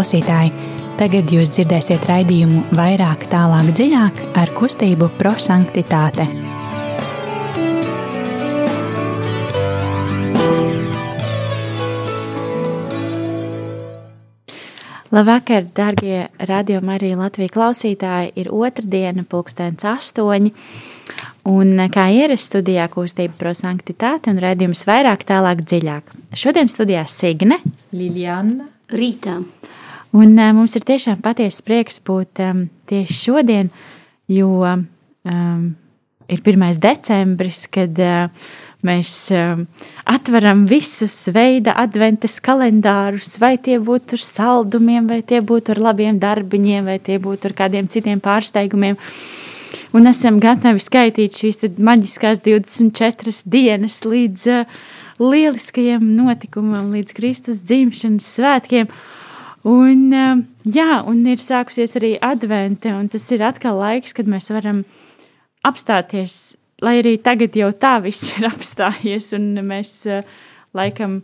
klausītāji! Tagad jūs dzirdēsiet raidījumu vairāk, tālāk, dziļāk ar kustību prosanktitāte. Labvakar, darbie radiokamā arī Latvijas klausītāji! Ir otrdiena, pulkstenis astoņi. Un kā ierasts studijā kustība prosanktitāte un redzējums vairāk, tālāk, dziļāk. Šodien studijā Signe, Liljana, Rītā. Un uh, mums ir tiešām patiesa prieks būt um, tieši šodien, jo um, ir 1. decembris, kad uh, mēs um, atveram visus veida adventas kalendārus, vai tie būtu ar saldumiem, vai tie būtu ar labiem darbiņiem, vai tie būtu ar kādiem citiem pārsteigumiem. Un esam gatavi skaitīt šīs maģiskās 24 dienas līdz uh, lieliskajiem notikumam, līdz Kristus dzimšanas svētkiem. Un, uh, jā, un ir sākusies arī advente, un tas ir atkal laiks, kad mēs varam apstāties lai arī tagad jau tā viss ir apstājies, un mēs uh, laikam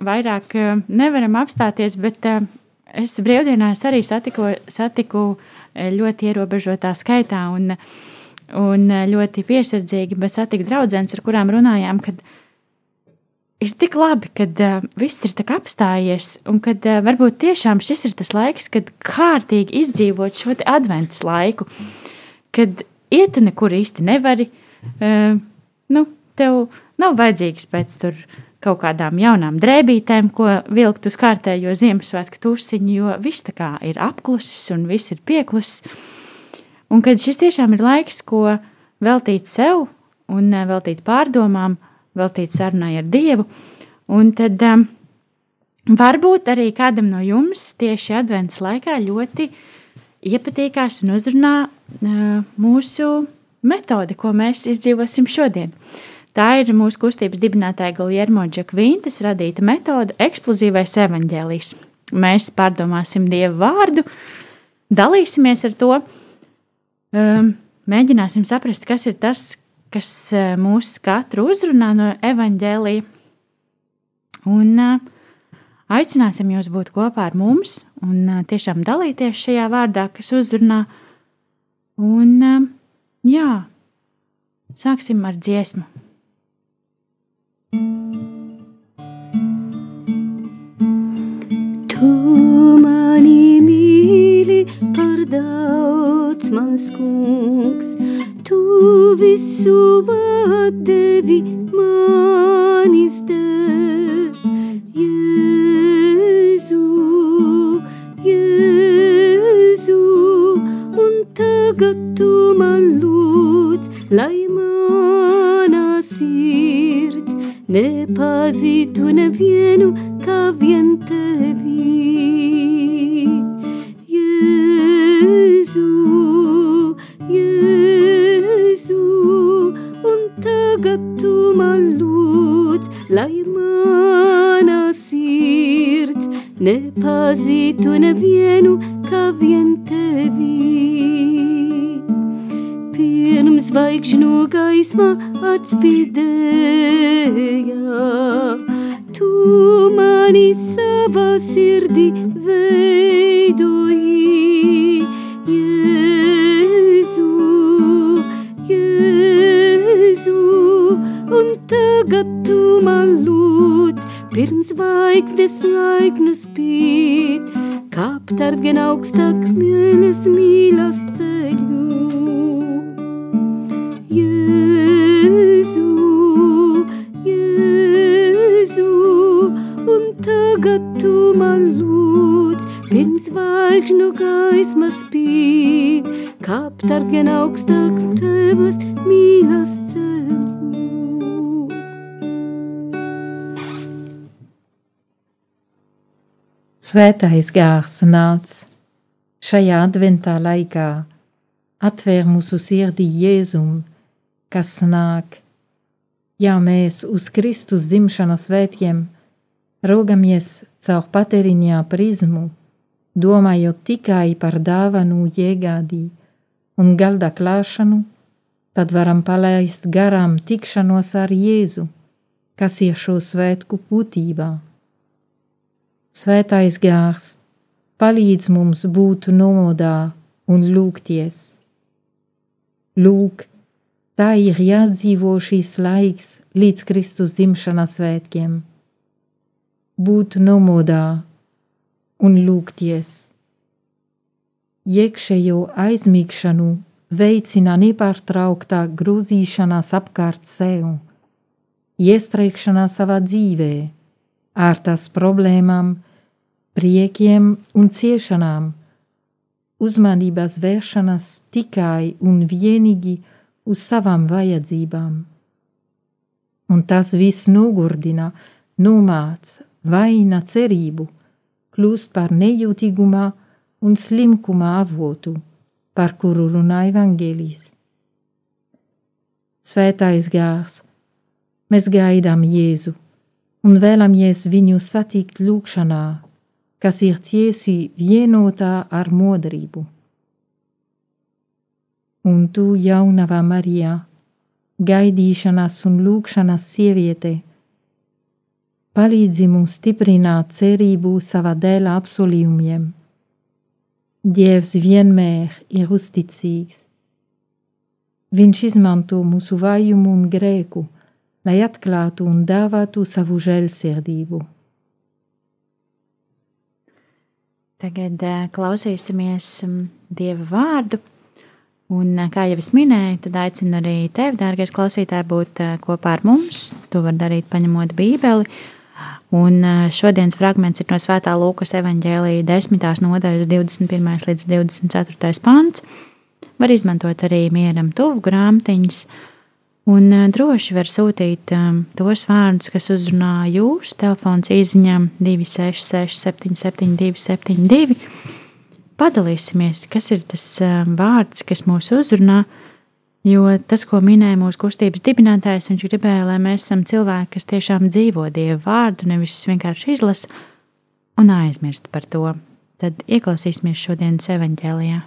vairāk uh, nevaram apstāties, bet uh, es brīvdienās arī satiku, satiku ļoti ierobežotā skaitā un, un ļoti piesardzīgi, bet satiku draudzenes, ar kurām runājām, kad ir tik labi, kad uh, viss ir tak apstājies, un kad uh, varbūt tiešām šis ir tas laiks, kad kārtīgi izdzīvot šo adventus laiku, kad iet tu nekur īsti nevari, uh, uh, nu, tev nav vajadzīgs pēc tur kaut kādām jaunām drēbītēm, ko vilkt uz kārtējo Ziemassvētku tusiņu, jo viss tā kā ir apklusis un viss ir pieklusis. Un kad šis tiešām ir laiks, ko veltīt sev un veltīt pārdomām, veltīt sarunai ar Dievu, un tad um, varbūt arī kādam no jums tieši advents laikā ļoti iepatīkās un uzrunā uh, mūsu metode, ko mēs izdzīvosim šodien. Tā ir mūsu kustības dibinātāja Guljermo Džekvīntas radīta metode eksplozīvais evaņģēlijs. Mēs pārdomāsim Dievu vārdu, dalīsimies ar to, um, mēģināsim saprast, kas ir tas, kas uh, mūs katru uzrunā no evaņģēlija, un uh, aicināsim jūs būt kopā ar mums un uh, tiešām dalīties šajā vārdā, kas uzrunā, un Jā, sāksim ar dziesmu. Tu mani mīli par daudz, mans kungs, tu visu atdevi manis dēļ. Jēzu, Jēzu, un tagad tu man lūdz lai mana sirds nepazītu nevienu kā vien tevi. Jēzu, Jēzu, tagad tu man lūdz, lai mana sirds nepazītu nevienu kā vien tevi zvaigžņu gaisma atspīdēja. Augstāk mīļas mīlas ceļu. zvaigžņu gaisma spīd, kāpt ar vien augstāk tevas mīlas ceļu. Svētais gārs nāc šajā adventā laikā, atvēr mūsu sirdī Jēzum, kas nāk. Ja mēs uz Kristus dzimšanas svētkiem raugamies caur patēriņā prizmu, domājot tikai par dāvanu iegādī un galda klāšanu, tad varam palaist garām tikšanos ar Jēzu, kas ir šo svētku būtībā. Svētais gārs, palīdz mums būt nomodā un lūgties. Lūk, tā ir jādzīvo šīs laiks līdz Kristus dzimšanas svētkiem. Būt nomodā un lūgties. Iekšējo aizmigšanu veicina nepārtrauktā grūzīšanās apkārt sev, iestrēgšanā savā dzīvē, ar tās problēmām, priekiem un ciešanām, uzmanības vēršanas tikai un vienīgi uz savām vajadzībām. Un tas viss nogurdina, nomāca, vaina cerību, kļūst par nejūtīgumā un slimkumā avotu, par kuru runā evaņģēlijs. Svētais gārs, mēs gaidām Jēzu un vēlamies viņu satikt lūkšanā, kas ir tiesi vienotā ar modrību. Un tu, jaunavā Marijā, gaidīšanas un lūkšanas sieviete, palīdzi mums stiprināt cerību savā dēla apsolījumiem. Dievs vienmēr ir uzticīgs. Viņš izmanto mūsu vājumu un grēku, lai atklātu un dāvātu savu žēlsirdību. Tagad klausīsimies Dieva vārdu. Un, kā jau es minēju, tad aicinu arī tevi, dārgais klausītāj, būt kopā ar mums. To var darīt, paņemot Bībeli. Un šodienas fragments ir no Svētā Lūkas evanģēlīja 10. nodaļas 21. līdz 24. pants. Var izmantot arī mieram tuvu grāmatiņas. Un uh, droši var sūtīt um, tos vārdus, kas uzrunā jūs. Telefons izziņām 266, 772, 72. Padalīsimies, kas ir tas um, vārds, kas mūs uzrunā. Jo tas, ko minēja mūsu kustības dibinātājs, viņš gribēja, lai mēs esam cilvēki, kas tiešām dzīvo dievu vārdu, nevis vienkārši izlasa un aizmirst par to. Tad ieklausīsimies šodienas evaņģēlijā.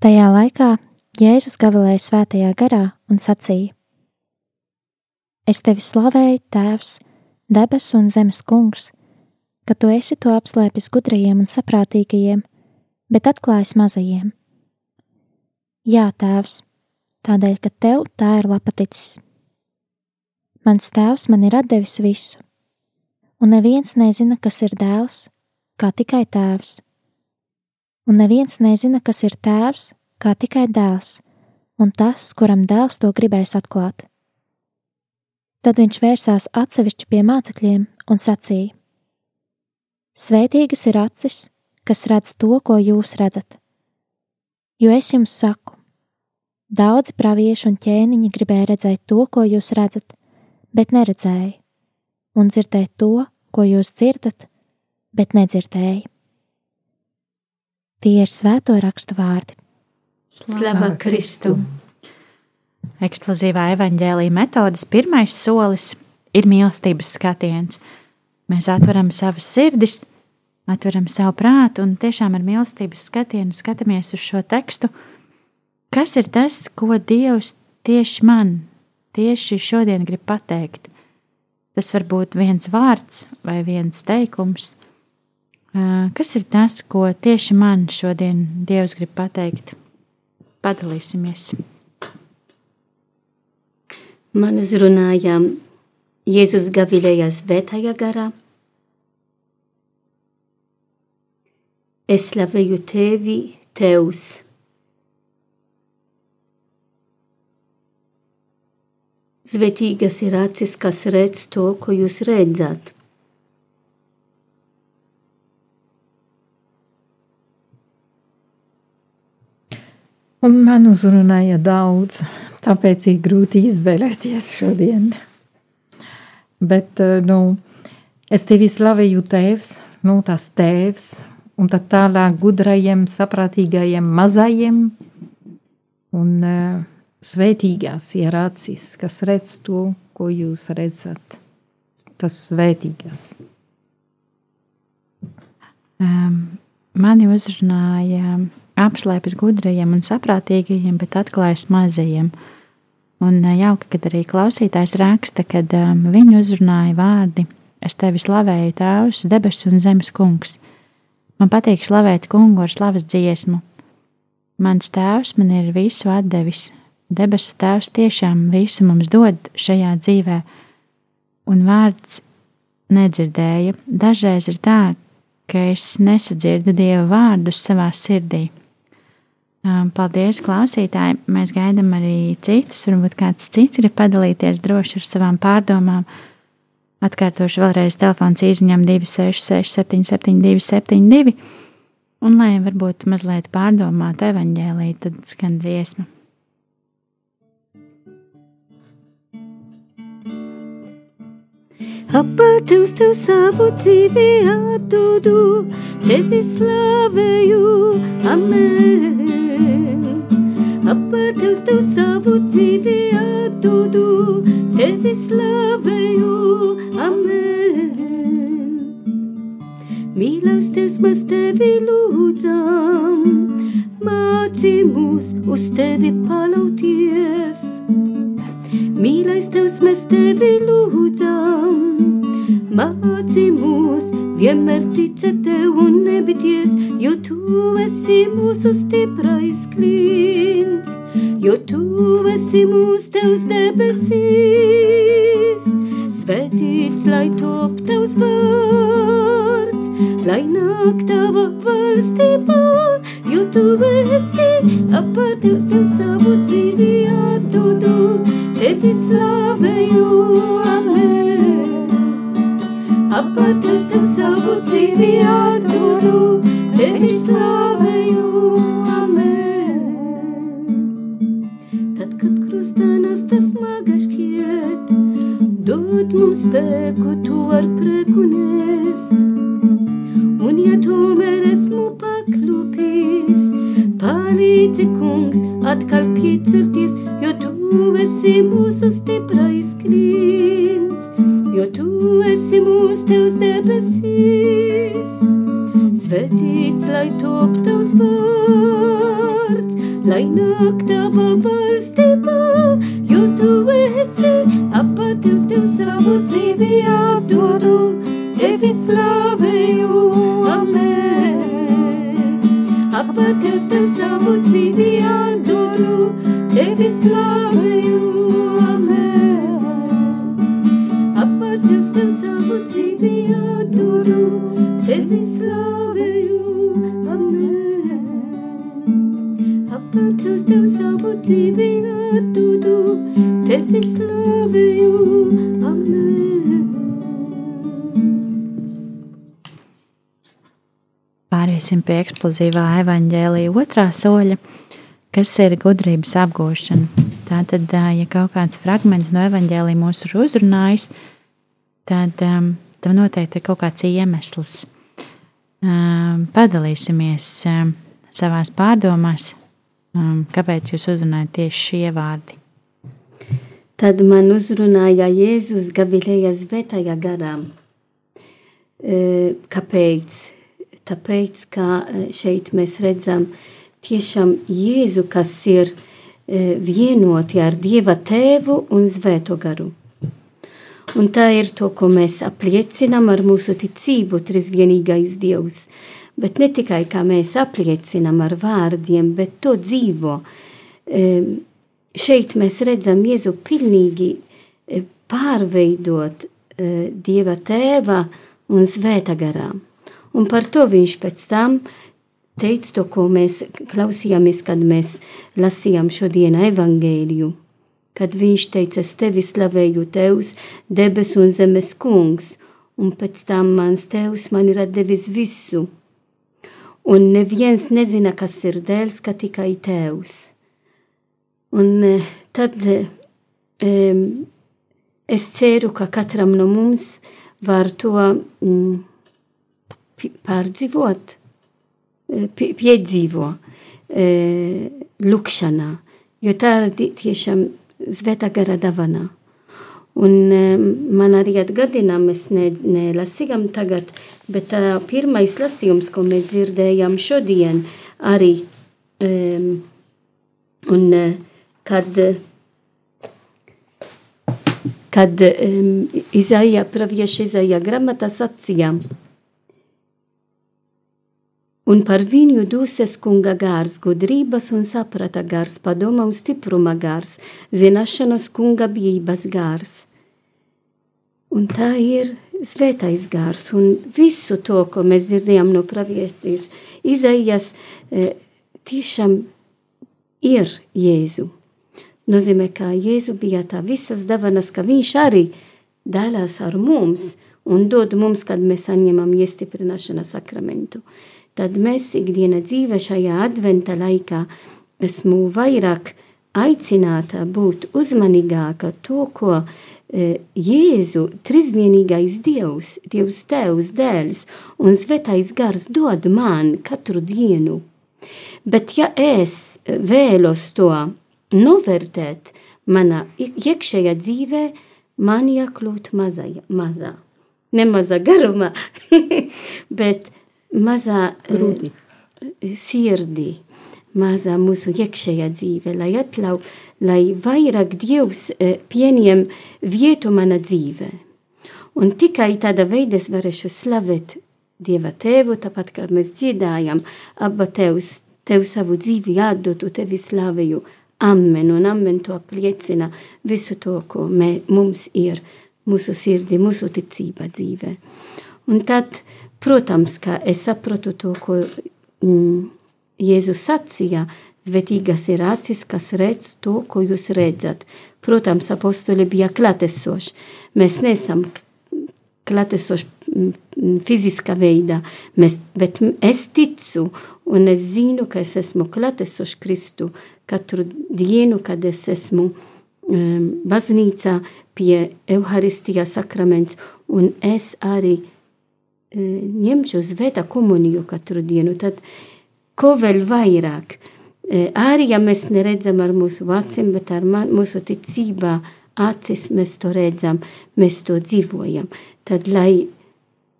Tajā laikā Jēzus gavilēja svētajā garā un sacīja: Es tevi slavēju, Tēvs, debesu un zemes kungs, ka tu esi to apslēpis gudrajiem un saprātīgajiem, bet atklājis mazajiem. Jā, Tēvs, tādēļ, ka tev tā ir lapaticis. Mans tēvs man ir devis visu, un neviens nezina, kas ir dēls, kā tikai tēvs un neviens nezina, kas ir tēvs, kā tikai dēls, un tas, kuram dēls to gribēs atklāt. Tad viņš vērsās atsevišķi pie mācekļiem un sacīja: Svētīgas ir acis, kas redz to, ko jūs redzat. Jo es jums saku, daudzi pravieši un ķēniņi gribēja redzēt to, ko jūs redzat, bet neredzēja, un dzirdēt to, ko jūs dzirdat, bet nedzirdēja. Tie ir svēto rakstu vārdi. Slava Kristu! Eksplozīvā evaņģēlīja metodas pirmais solis ir mīlestības skatiens. Mēs atveram savas sirdis, atveram savu prātu un tiešām ar mīlestības skatienu skatāmies uz šo tekstu. Kas ir tas, ko Dievs tieši man, tieši šodien grib pateikt? Tas var būt viens vārds vai viens teikums, Kas ir tas, ko tieši man šodien Dievs grib pateikt? Padalīsimies. Man uzrunāja Jēzus Gavilējas svētajā garā. Es slavēju tevi, Tevs. Svētīgas ir acis, kas redz to, ko jūs redzat. Un man uzrunāja daudz, tāpēc ir grūti izvēlēties šodien. Bet, eh, nu, es tevi slavēju tēvs, nu, tas tēvs, un tad tālāk gudrajiem, saprātīgajiem, mazajiem un uh, svētīgās ir acis, kas redz to, ko jūs redzat. Tas svētīgās. Um, mani uzrunāja apslēpjas gudrajiem un saprātīgajiem, bet atklājas mazajiem. Un jauki, kad arī klausītājs raksta, kad um, viņu uzrunāja vārdi Es tevi slavēju, Tēvs, debesu un zemes kungs. Man patīk slavēt kungu ar slavas dziesmu. Mans tēvs man ir visu atdevis. Debesu tēvs tiešām visu mums dod šajā dzīvē, un vārds nedzirdēja. Dažreiz ir tā, ka es nesadzirdu Dieva vārdus savā sirdī. Paldies, klausītāji! Mēs gaidām arī citus. Varbūt kāds cits grib padalīties droši ar savām pārdomām. Atkārtošu vēlreiz telefons īsiņām 266, 772, 72. Un, lai varbūt mazliet pārdomātu evaņģēlīju, tad skan dziesma. Abba tevs tev savu dzīvi atdodu, tevi slavēju, amen. Abba tevs tev savu dzīvi atdodu, tevi slavēju, amen. Mīlestības mēs tevi lūdzam, māci mūs uz tevi palauties. Mīlais Tevs, mēs tevi lūdzam, māci mūs vienmēr ticēt Tev un nebities, jo Tu esi mūsu stiprais klīns, jo Tu esi mūsu Tevs debesīs. Svētīts, lai top Tavs vārds, lai nāk Tava valstība, jo Tu esi apatevs Tev savu dzīvi atdodu tevi slavēju, dzīvi atdodu, tevi slavēju, atdodu, Tevi slavēju, amen. Pāriesim pie eksplozīvā evaņģēlīja otrā soļa, kas ir gudrības apgūšana. Tātad, ja kaut kāds fragments no evaņģēlīja mūs ir uzrunājis, tad um, tam noteikti ir kaut kāds iemesls. Um, padalīsimies um, savās pārdomās, kāpēc jūs uzrunājat tieši šie vārdi. Tad man uzrunāja Jēzus Galilejas svētajā garā. E, kāpēc? Tāpēc, ka e, šeit mēs redzam tiešām Jēzu, kas ir e, vienoti ar Dieva tēvu un svēto garu. Un tā ir to, ko mēs apliecinām ar mūsu ticību, trīsvienīgais Dievs. Bet ne tikai kā mēs apliecinām ar vārdiem, bet to dzīvo. Šeit mēs redzam Jēzu pilnīgi e, pārveidot e, Dieva tēva un svēta garā. Un par to viņš pēc tam teica to, ko mēs klausījāmies, kad mēs lasījām šodien evangēliju. Kad viņš teica, es tevi slavēju tevs, debes un zemes kungs, un pēc tam mans tevs man ir devis visu. Un neviens nezina, kas ir dēls, ka tikai tevs. Un eh, tad um, es ceru, ka katram no mums var to mm, pārdzīvot, piedzīvo lūkšanā, jo tā ir tiešām svētā gara dāvana. Un man arī atgādina, mēs nelasījām ne tagad, bet tā pirmais lasījums, ko mēs dzirdējām šodien, arī, um, un kad kad um, Izaija, pravieša Izaija grāmatā sacījām. Un par viņu dūses kunga gārs, gudrības un saprata gārs, padoma un stipruma gārs, zināšanas kunga bijības gārs. Un tā ir svētais gārs, un visu to, ko mēs dzirdējām no praviestīs, Izaijas e, tiešām ir Jēzu nozīmē, ka Jēzu bija tā visas dāvanas, ka viņš arī dalās ar mums un dod mums, kad mēs saņemam iestiprināšanas sakramentu. Tad mēs ikdiena dzīve šajā adventa laikā esmu vairāk aicināta būt uzmanīgāka to, ko e, Jēzu, trīsvienīgais Dievs, Dievs Tēvs, Dēls un Svētais Gars dod man katru dienu. Bet ja es vēlos to novērtēt manā iekšējā dzīvē, man jākļūt mazā, mazā. Ne mazā garumā, bet mazā Grūti. sirdī, mazā mūsu iekšējā dzīve, lai atļauj, lai vairāk Dievs pieņem vietu manā dzīvē. Un tikai tādā veidā es varēšu slavēt Dieva tēvu, tāpat kā mēs dziedājam, abba tevs, tev savu dzīvi atdotu, tevi slavēju, Amen, un amen to apliecina visu to, ko mē, mums ir mūsu sirdī, mūsu ticība dzīvē. Un tad, protams, ka es saprotu to, ko mm, Jēzus sacīja, Svētīgas ir acis, kas redz to, ko jūs redzat. Protams, apostoli bija klātesoši. Mēs nesam klātesoši mm, mm, fiziskā veidā, mēs, bet es ticu un es zinu, ka es esmu klātesoši Kristu katru dienu, kad es esmu um, baznīcā pie Euharistijā sakraments, un es arī uh, ņemšu svētā komuniju katru dienu, tad ko vēl vairāk? Arī, ja mēs neredzam ar mūsu acīm, bet ar mūsu ticībā acis mēs to redzam, mēs to dzīvojam, tad lai,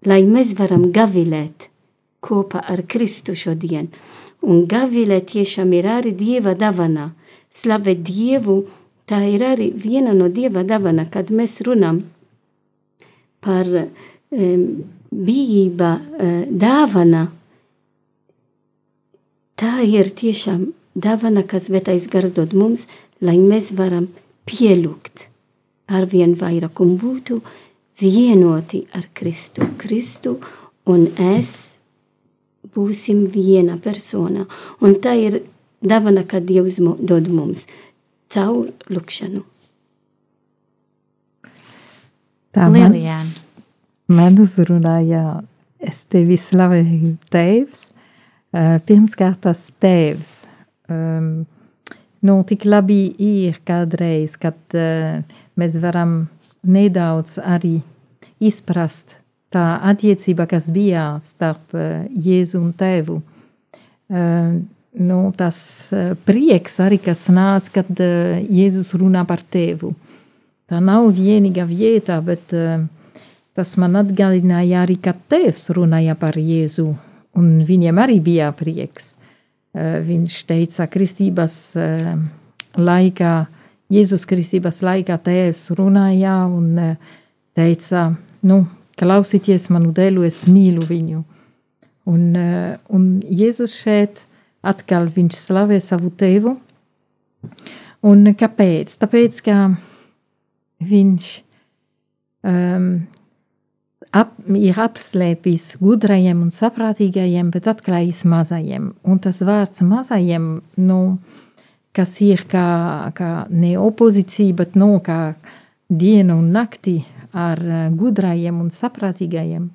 lai mēs varam gavilēt kopā ar Kristu šodien, Un gavilē tiešām ir arī dieva dāvana. Slavēt dievu, tā ir arī viena no dieva dāvana, kad mēs runām par um, bijība uh, dāvana. Tā ir tiešām dāvana, kas svētais gars dod mums, lai mēs varam pielūgt arvien vairāk un būtu vienoti ar Kristu. Kristu un es būsim viena persona. Un tā ir dāvana, kad Dievs dod mums caur lukšanu. Tā man, man uzrunāja, es tevi slavēju tēvs, pirmkārt tas tēvs. Um, nu, tik labi ir kādreiz, kad uh, mēs varam nedaudz arī izprast tā attiecība, kas bija starp eh, Jēzu un Tēvu. Eh, nu, tas eh, prieks arī, kas nāca, kad Jēzus runā par Tēvu. Tā nav vienīga vieta, bet tas man atgādināja arī, kad Tēvs runāja par Jēzu, un viņam arī bija prieks. Viņš teica, kristības laikā, Jēzus kristības laikā Tēvs runāja un teica, nu, klausieties manu dēlu, es mīlu viņu. Un, un Jēzus šeit atkal viņš slavē savu tevu. Un kāpēc? Tāpēc, ka viņš um, ap, ir apslēpis gudrajiem un saprātīgajiem, bet atklājis mazajiem. Un tas vārds mazajiem, nu, kas ir kā, kā ne opozīcija, bet nu, kā diena un nakti ar eh, gudrajiem un saprātīgajiem,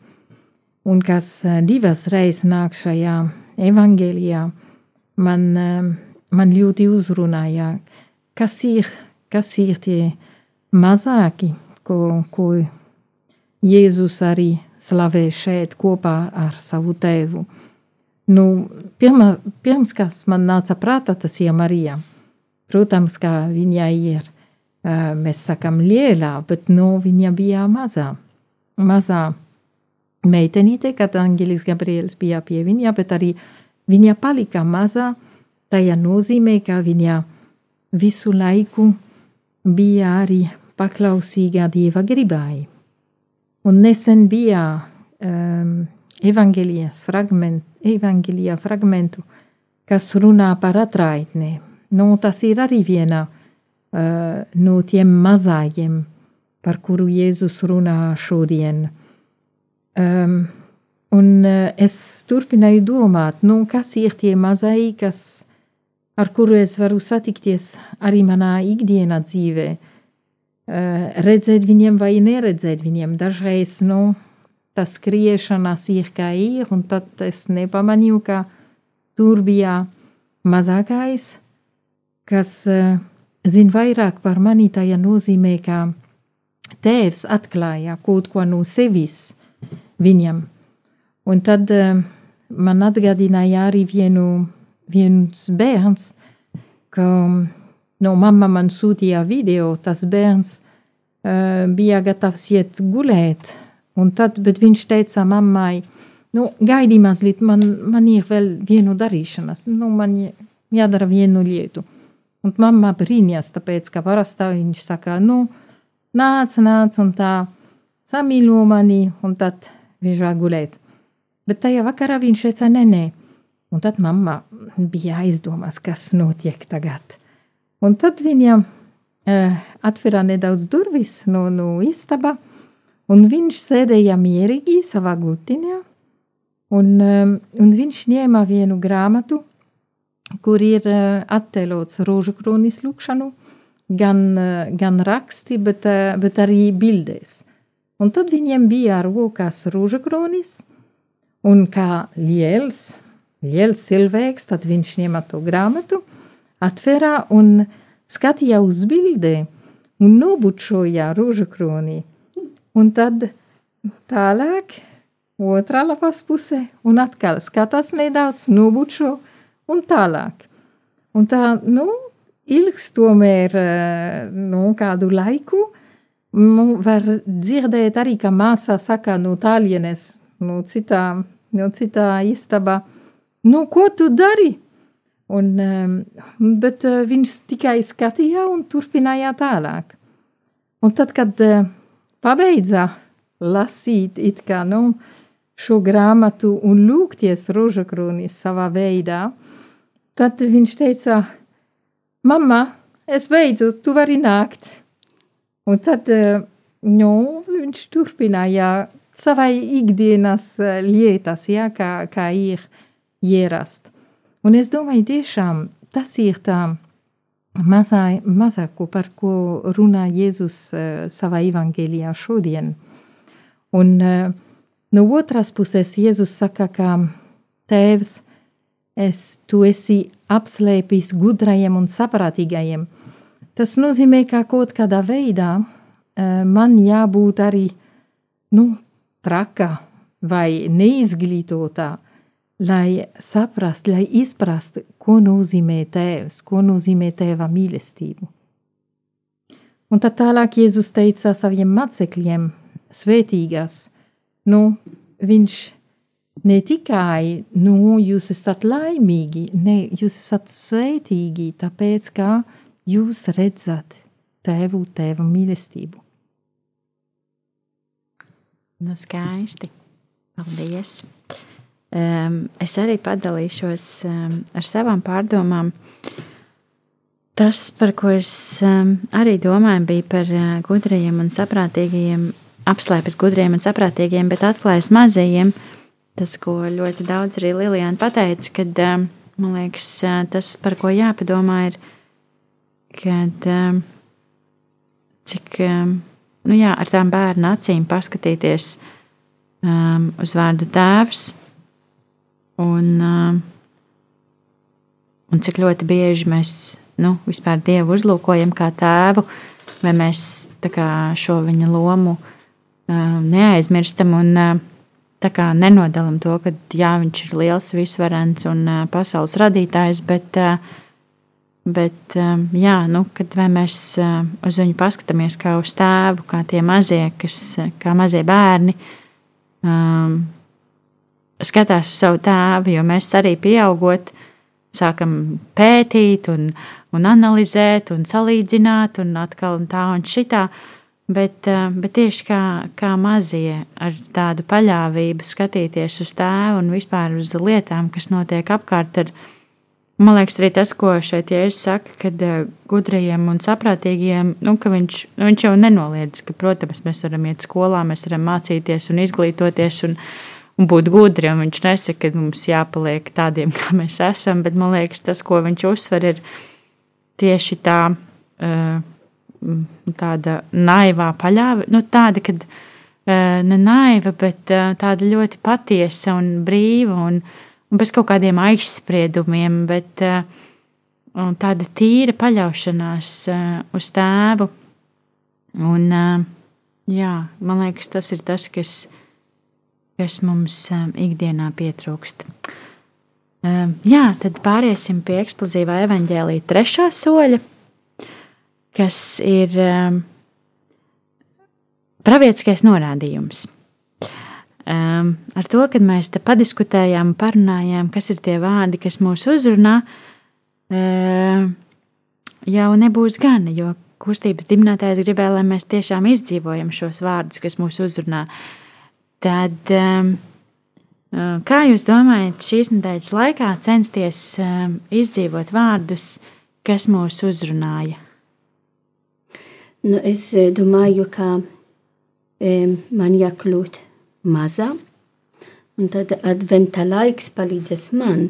un kas eh, divas reizes nāk šajā evangelijā, man, eh, man ļoti uzrunāja, kas ir, kas ir tie mazāki, ko, ko Jēzus arī slavē šeit kopā ar savu tēvu. Nu, pirma, pirms, kas man nāca prātā, tas ir Marija. Protams, ka viņa ir mēs sakām lielā, bet nu, viņa bija mazā. Mazā meitenīte, kad Angelis Gabriels bija pie viņa, bet arī viņa palika mazā. Tajā nozīmē, ka viņa visu laiku bija arī paklausīgā dieva gribai. Un nesen bija um, fragment, evangelijā fragmentu, kas runā par atraitnē. Nu, tas ir arī viena uh, no tiem mazajiem, par kuru Jēzus runā šodien. Um, un uh, es turpināju domāt, nu, kas ir tie mazie, kas, ar kuru es varu satikties arī manā ikdienā dzīvē. Uh, redzēt viņiem vai neredzēt viņiem. Dažreiz, nu, tas skriešanas ir kā ir, un tad es nepamanīju, ka tur bija mazākais, kas uh, zina vairāk par mani, tajā nozīmē, ka tēvs atklāja kaut ko no sevis viņam. Un tad uh, man atgādināja arī vienu, viens bērns, ka no mamma man sūtīja video, tas bērns uh, bija gatavs iet gulēt Un tad, bet viņš teica mammai, nu, gaidi mazliet, man, man ir vēl vienu darīšanas, nu, man jādara vienu lietu. Un mamma brīnījās, tāpēc, ka parastā viņš saka, nu, nāc, nāc, un tā samīļo mani, un tad viņš var gulēt. Bet tajā vakarā viņš teica, nē, nē. Un tad mamma bija aizdomās, kas notiek tagad. Un tad viņa uh, atvira nedaudz durvis no, no istaba, Un viņš sēdēja mierīgi savā gultiņā, un, um, un viņš ņēma vienu grāmatu, kur ir uh, attēlots rožu kronis lūkšanu, gan, uh, gan raksti, bet, uh, bet arī bildēs. Un tad viņiem bija rokās rožu kronis, un kā liels, liels cilvēks, tad viņš ņēma to grāmatu, atverā un skatīja uz bildē un nobučoja rožu kroni un tad tālāk, otrā lapas pusē, un atkal skatās nedaudz, nobučo, un tālāk. Un tā, nu, ilgs tomēr, nu, kādu laiku, nu, var dzirdēt arī, ka māsā saka no tālienes, no citā, no citā istabā, nu, ko tu dari? Un, bet viņš tikai skatījā un turpināja tālāk. Un tad, kad pabeidza lasīt kā nu, šo grāmatu un lūgties rožakrūnis savā veidā, tad viņš teica, mamma, es beidzu, tu vari nākt. Un tad nu, viņš turpināja savai ikdienas lietas, ja, kā, kā ir ierast. Un es domāju, tiešām tas ir tā mazā, mazāko, par ko runā Jēzus uh, savā evangelijā šodien. Un uh, no otras puses Jēzus saka, ka tēvs, es, tu esi apslēpis gudrajiem un saprātīgajiem. Tas nozīmē, ka kaut kādā veidā uh, man jābūt arī, nu, traka vai neizglītotā, lai saprastu, lai izprastu, ko nozīmē tēvs, ko nozīmē tēva mīlestību. Un tad tālāk Jēzus teica saviem mācekļiem, svētīgās, nu, viņš ne tikai, nu, jūs esat laimīgi, ne, jūs esat svētīgi, tāpēc, ka jūs redzat tēvu, tēva mīlestību. Nu, skaisti. Paldies! Es arī padalīšos ar savām pārdomām. Tas, par ko es arī domāju, bija par uh, gudriem un saprātīgiem, apslēpis gudriem un saprātīgiem, bet atklājis mazajiem. Tas, ko ļoti daudz arī Lilijāna pateica, kad man liekas, uh, tas, par ko jāpadomā, ir, kad cik nu jā, ar tām bērnu acīm paskatīties um, uz vārdu tēvs Un, uh, un cik ļoti bieži mēs nu, vispār Dievu uzlūkojam kā tēvu, vai mēs kā, šo viņa lomu uh, neaizmirstam un uh, kā, nenodalam to, ka jā, viņš ir liels, visvarens un pasaules radītājs, bet, bet jā, nu, kad mēs uz viņu paskatāmies kā uz tēvu, kā tie mazie, kas, kā mazie bērni, skatās uz savu tēvu, jo mēs arī pieaugot, sākam pētīt un, un analizēt, un salīdzināt, un atkal un tā un šitā. Bet, uh, bet tieši kā, kā mazie ar tādu paļāvību skatīties uz tēvu un vispār uz lietām, kas notiek apkārt, ar, man liekas, arī tas, ko šeit Jēzus saka, kad uh, gudrajiem un saprātīgiem, nu, ka viņš, nu, viņš jau nenoliedz, ka, protams, mēs varam iet skolā, mēs varam mācīties un izglītoties un, un būt gudri, un viņš nesaka, ka mums jāpaliek tādiem, kā mēs esam, bet man liekas, tas, ko viņš uzsver, ir tieši tā, tāda naivā paļāva, nu tāda, kad ne naiva, bet tāda ļoti patiesa un brīva un, un bez kaut kādiem aizspriedumiem, bet tāda tīra paļaušanās uz tēvu. Un, jā, man liekas, tas ir tas, kas, kas mums ikdienā pietrūkst. Jā, tad pāriesim pie eksplozīvā evaņģēlīja trešā soļa, kas ir pravietiskais norādījums. Ar to, kad mēs te padiskutējām, parunājām, kas ir tie vārdi, kas mūs uzrunā, jau nebūs gana, jo kustības dibinātājs gribēja, lai mēs tiešām izdzīvojam šos vārdus, kas mūs uzrunā. Tad um, Kā jūs domājat, šīs nedēļas laikā censties izdzīvot vārdus, kas mūs uzrunāja? Nu, es domāju, ka man jākļūt mazā, un tad adventa laiks palīdzēs man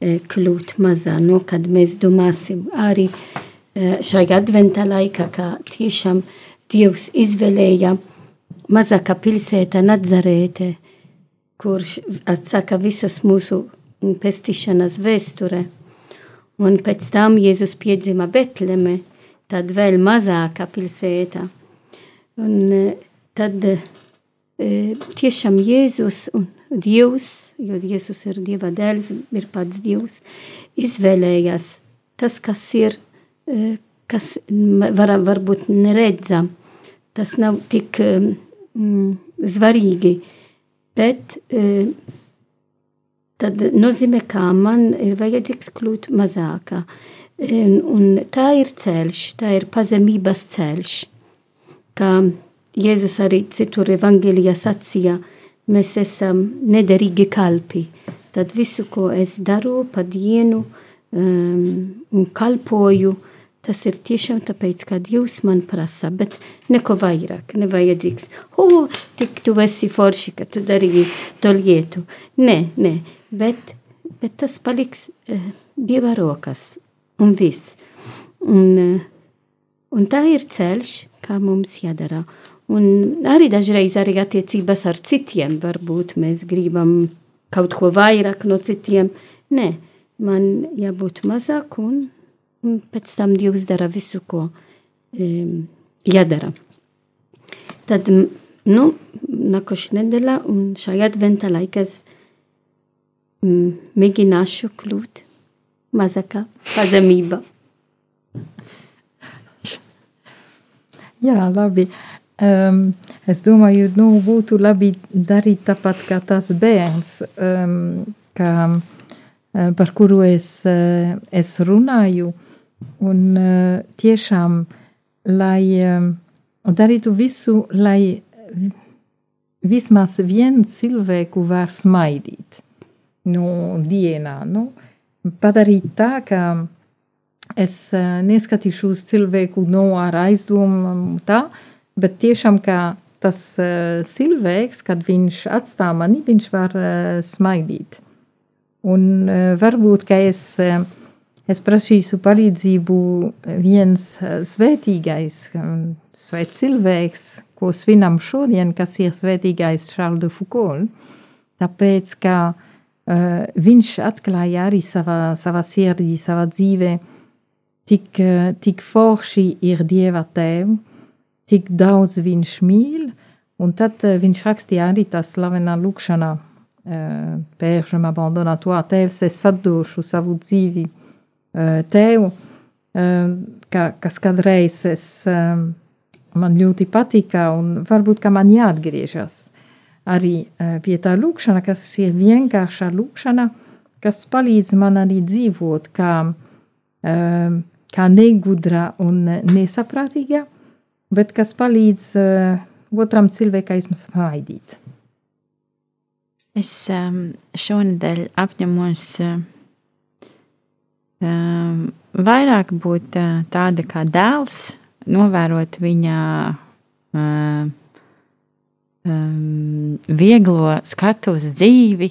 kļūt mazā, no nu, kad mēs domāsim arī šajā adventa laikā, ka tiešām Dievs izvēlēja mazākā pilsēta Nazarēte, kurš atsaka visus mūsu pestīšanas vēsture. Un pēc tam Jēzus piedzima Betleme, tad vēl mazākā pilsēta. Un e, tad e, tiešām Jēzus un Dievs, jo Jēzus ir Dieva dēls, ir pats Dievs, izvēlējās tas, kas ir, e, kas var, varbūt neredzam. Tas nav tik mm, svarīgi Bet e, tad nozīmē, ka man ir vajadzīgs kļūt mazākā. E, un tā ir ceļš, tā ir pazemības ceļš. Kā Jēzus arī citur evangelijā sacīja, mēs esam nederīgi kalpi. Tad visu, ko es daru pa dienu um, un kalpoju, uh, Tas ir tiešām tāpēc, ka Dievs man prasa, bet neko vairāk, nevajadzīgs. O, tik tu esi forši, ka tu darīji to lietu. Nē, nē, bet, bet tas paliks uh, Dieva rokas un viss. Un, uh, un tā ir ceļš, kā mums jādara. Un arī dažreiz arī attiecības ar citiem, varbūt mēs gribam kaut ko vairāk no citiem. Nē, man jābūt mazāk un un pēc tam Dievs dara visu, ko um, jādara. Tad, nu, nākošais nedēļa un šajā adventa laikā es um, mēģināšu kļūt mazākā pazemība. Jā, labi. Um, es domāju, nu, būtu labi darīt tāpat kā tas bērns, um, kā, uh, par kuru es, uh, es runāju. Un uh, tiešām, lai uh, darītu visu, lai vismaz vienu cilvēku var smaidīt nu, dienā. Nu, padarīt tā, ka es uh, neskatīšu uz cilvēku no ar aizdomu tā, bet tiešām kā tas uh, cilvēks, kad viņš atstāja mani, viņš var uh, smaidīt. Un uh, varbūt, ka es uh, es prasīšu palīdzību viens eh, svētīgais, svēts cilvēks, ko svinam šodien, kas ir svētīgais Charles de Foucault, tāpēc, ka uh, viņš atklāja arī savā, savā sirdī, savā dzīvē, tik, uh, tik forši ir Dieva tēvu, tik daudz viņš mīl, un tad uh, viņš rakstīja arī tā slavenā lūkšanā, uh, Père, je m'abandonne à toi, tēvs, es atdošu savu dzīvi, tev, ka, kas kādreiz es, man ļoti patika, un varbūt man jāatgriežas arī pie tā lūkšana, kas ir vienkārša lūkšana, kas palīdz man arī dzīvot, kā, kā negudrā un nesaprātīgā, bet kas palīdz otram cilvēkam smaidīt. Es um, šonadēļ apņemos uh, vairāk būt uh, tāda kā dēls, novērot viņa uh, um, vieglo skatu uz dzīvi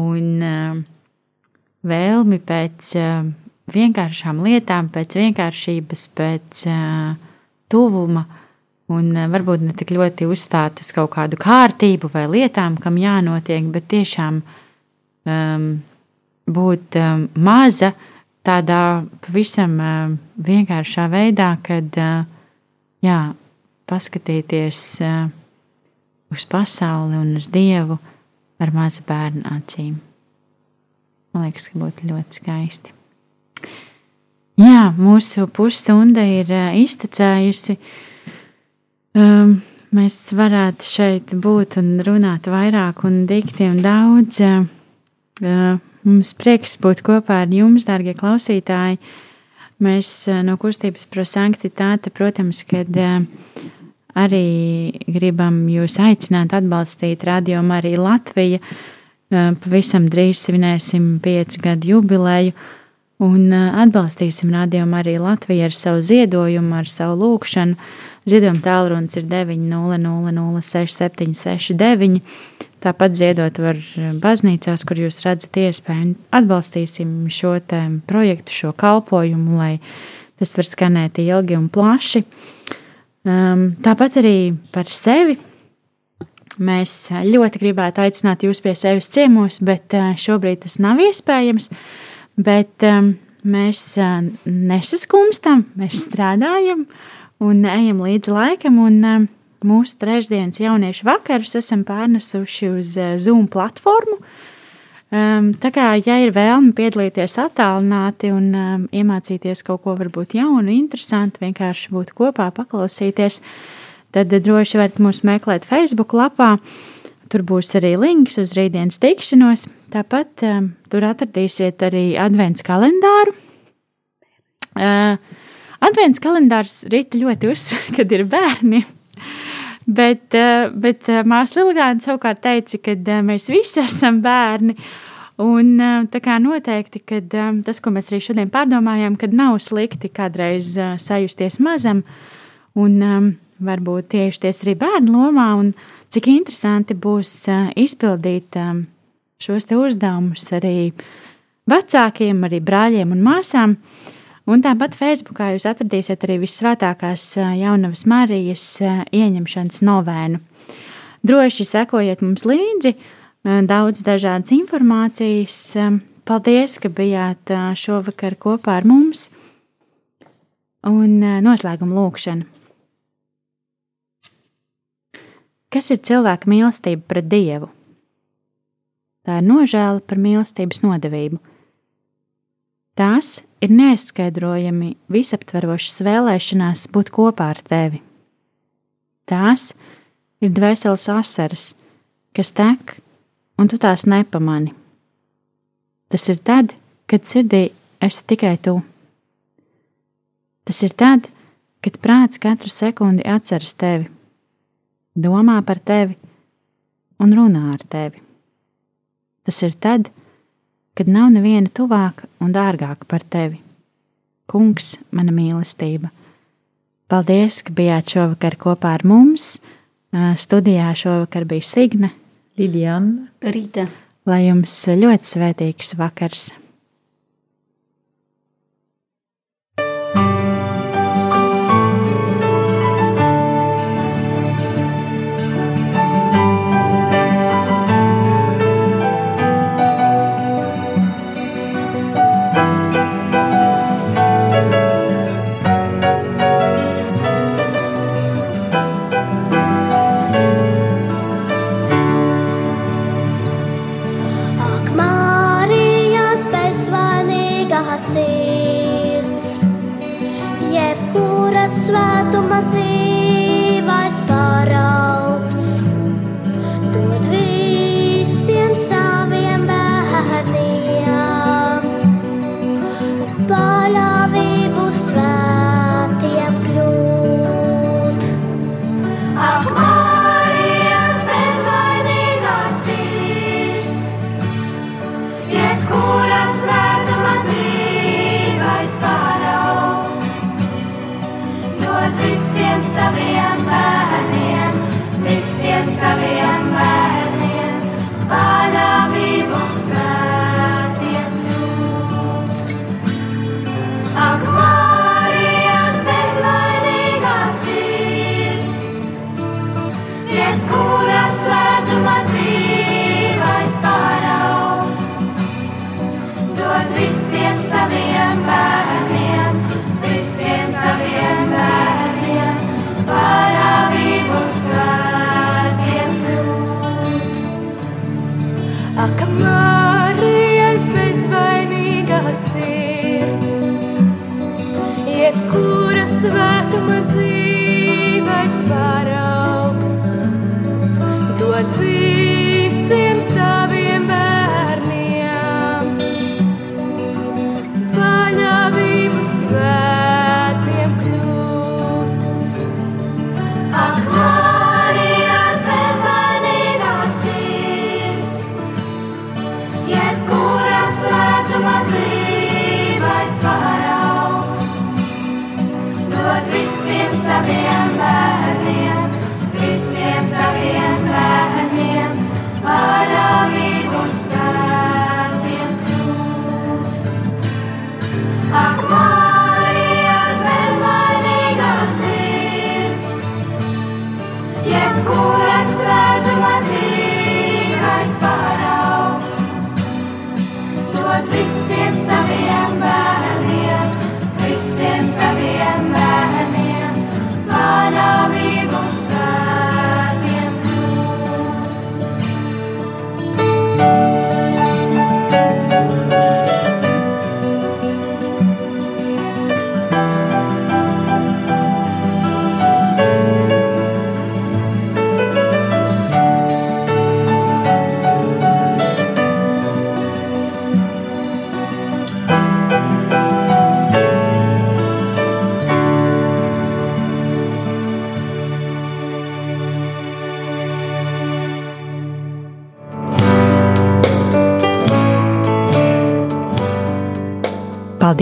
un vēlmi pēc vienkāršām lietām, pēc vienkāršības, pēc tuvuma. Un uh, varbūt ne tik ļoti uzstāt uz kaut kādu kārtību vai lietām, kam jānotiek, bet tiešām um, būt um, maza tādā pavisam um, vienkāršā veidā, kad uh, jā, paskatīties uh, uz pasauli un uz Dievu ar maza bērna acīm. Man liekas, ka būtu ļoti skaisti. Jā, mūsu pusstunda ir uh, iztecējusi. Um, mēs varētu šeit būt un runāt vairāk un dikti un daudz. Uh, mums prieks būt kopā ar jums, dārgie klausītāji. Mēs uh, no kustības prosanktitāte, protams, kad uh, arī gribam jūs aicināt atbalstīt Radio Mariju Latviju. Pavisam drīz svinēsim piecu gadu jubileju un atbalstīsim Radio Mariju Latviju ar savu ziedojumu, ar savu lūkšanu. Ziedojuma tālrunis ir 900-6769. Tāpat ziedot var baznīcās, kur jūs redzat iespēju. Atbalstīsim šo projektu, šo kalpojumu, lai tas var skanēt ilgi un plaši. Um, tāpat arī par sevi. Mēs ļoti gribētu aicināt jūs pie sevis ciemos, bet uh, šobrīd tas nav iespējams. Bet um, mēs nesaskumstam, mēs strādājam un ejam līdzi laikam. Un, um, mūsu trešdienas jauniešu vakarus esam pārnesuši uz uh, Zoom platformu. Um, tā kā, ja ir vēlme piedalīties attālināti un um, iemācīties kaut ko varbūt jaunu, interesantu, vienkārši būt kopā, paklausīties, tad droši varat mūs meklēt Facebook lapā. Tur būs arī links uz rītdienas tikšanos. Tāpat um, tur atradīsiet arī advents kalendāru. Uh, advents kalendārs rīt ļoti uzsver, kad ir bērni. Bet, eh, bet eh, māsa Lilgāna savukārt teica, ka eh, mēs visi esam bērni. Un tā kā noteikti, ka tas, ko mēs arī šodien pārdomājam, kad nav slikti kādreiz sajusties mazam un varbūt tiešties arī bērnu lomā, un cik interesanti būs izpildīt šos uzdevumus arī vecākiem, arī brāļiem un māsām. Uh, Un tāpat Facebookā jūs atradīsiet arī visvētākās jaunavas Marijas ieņemšanas novēnu. Droši sekojiet mums līdzi, daudz dažādas informācijas. Paldies, ka bijāt šovakar kopā ar mums. Un noslēguma lūkšana. Kas ir cilvēka mīlestība pret Dievu? Tā ir nožēla par mīlestības nodevību. Tās ir neizskaidrojami visaptverošas vēlēšanās būt kopā ar tevi. Tās ir dvēseles asaras, kas tek, un tu tās nepamani. Tas ir tad, kad sirdī esi tikai tu. Tas ir tad, kad prāts katru sekundi atceras tevi, domā par tevi un runā ar tevi. Tas ir tad, kad kad nav neviena tuvāka un dārgāka par tevi. Kungs, mana mīlestība! Paldies, ka bijāt šovakar kopā ar mums. Studijā šovakar bija Signe, Liljana, Rīta. Lai jums ļoti svētīgs vakars! dot visiem saviem bērniem, visiem saviem bērniem, manā vību svētā.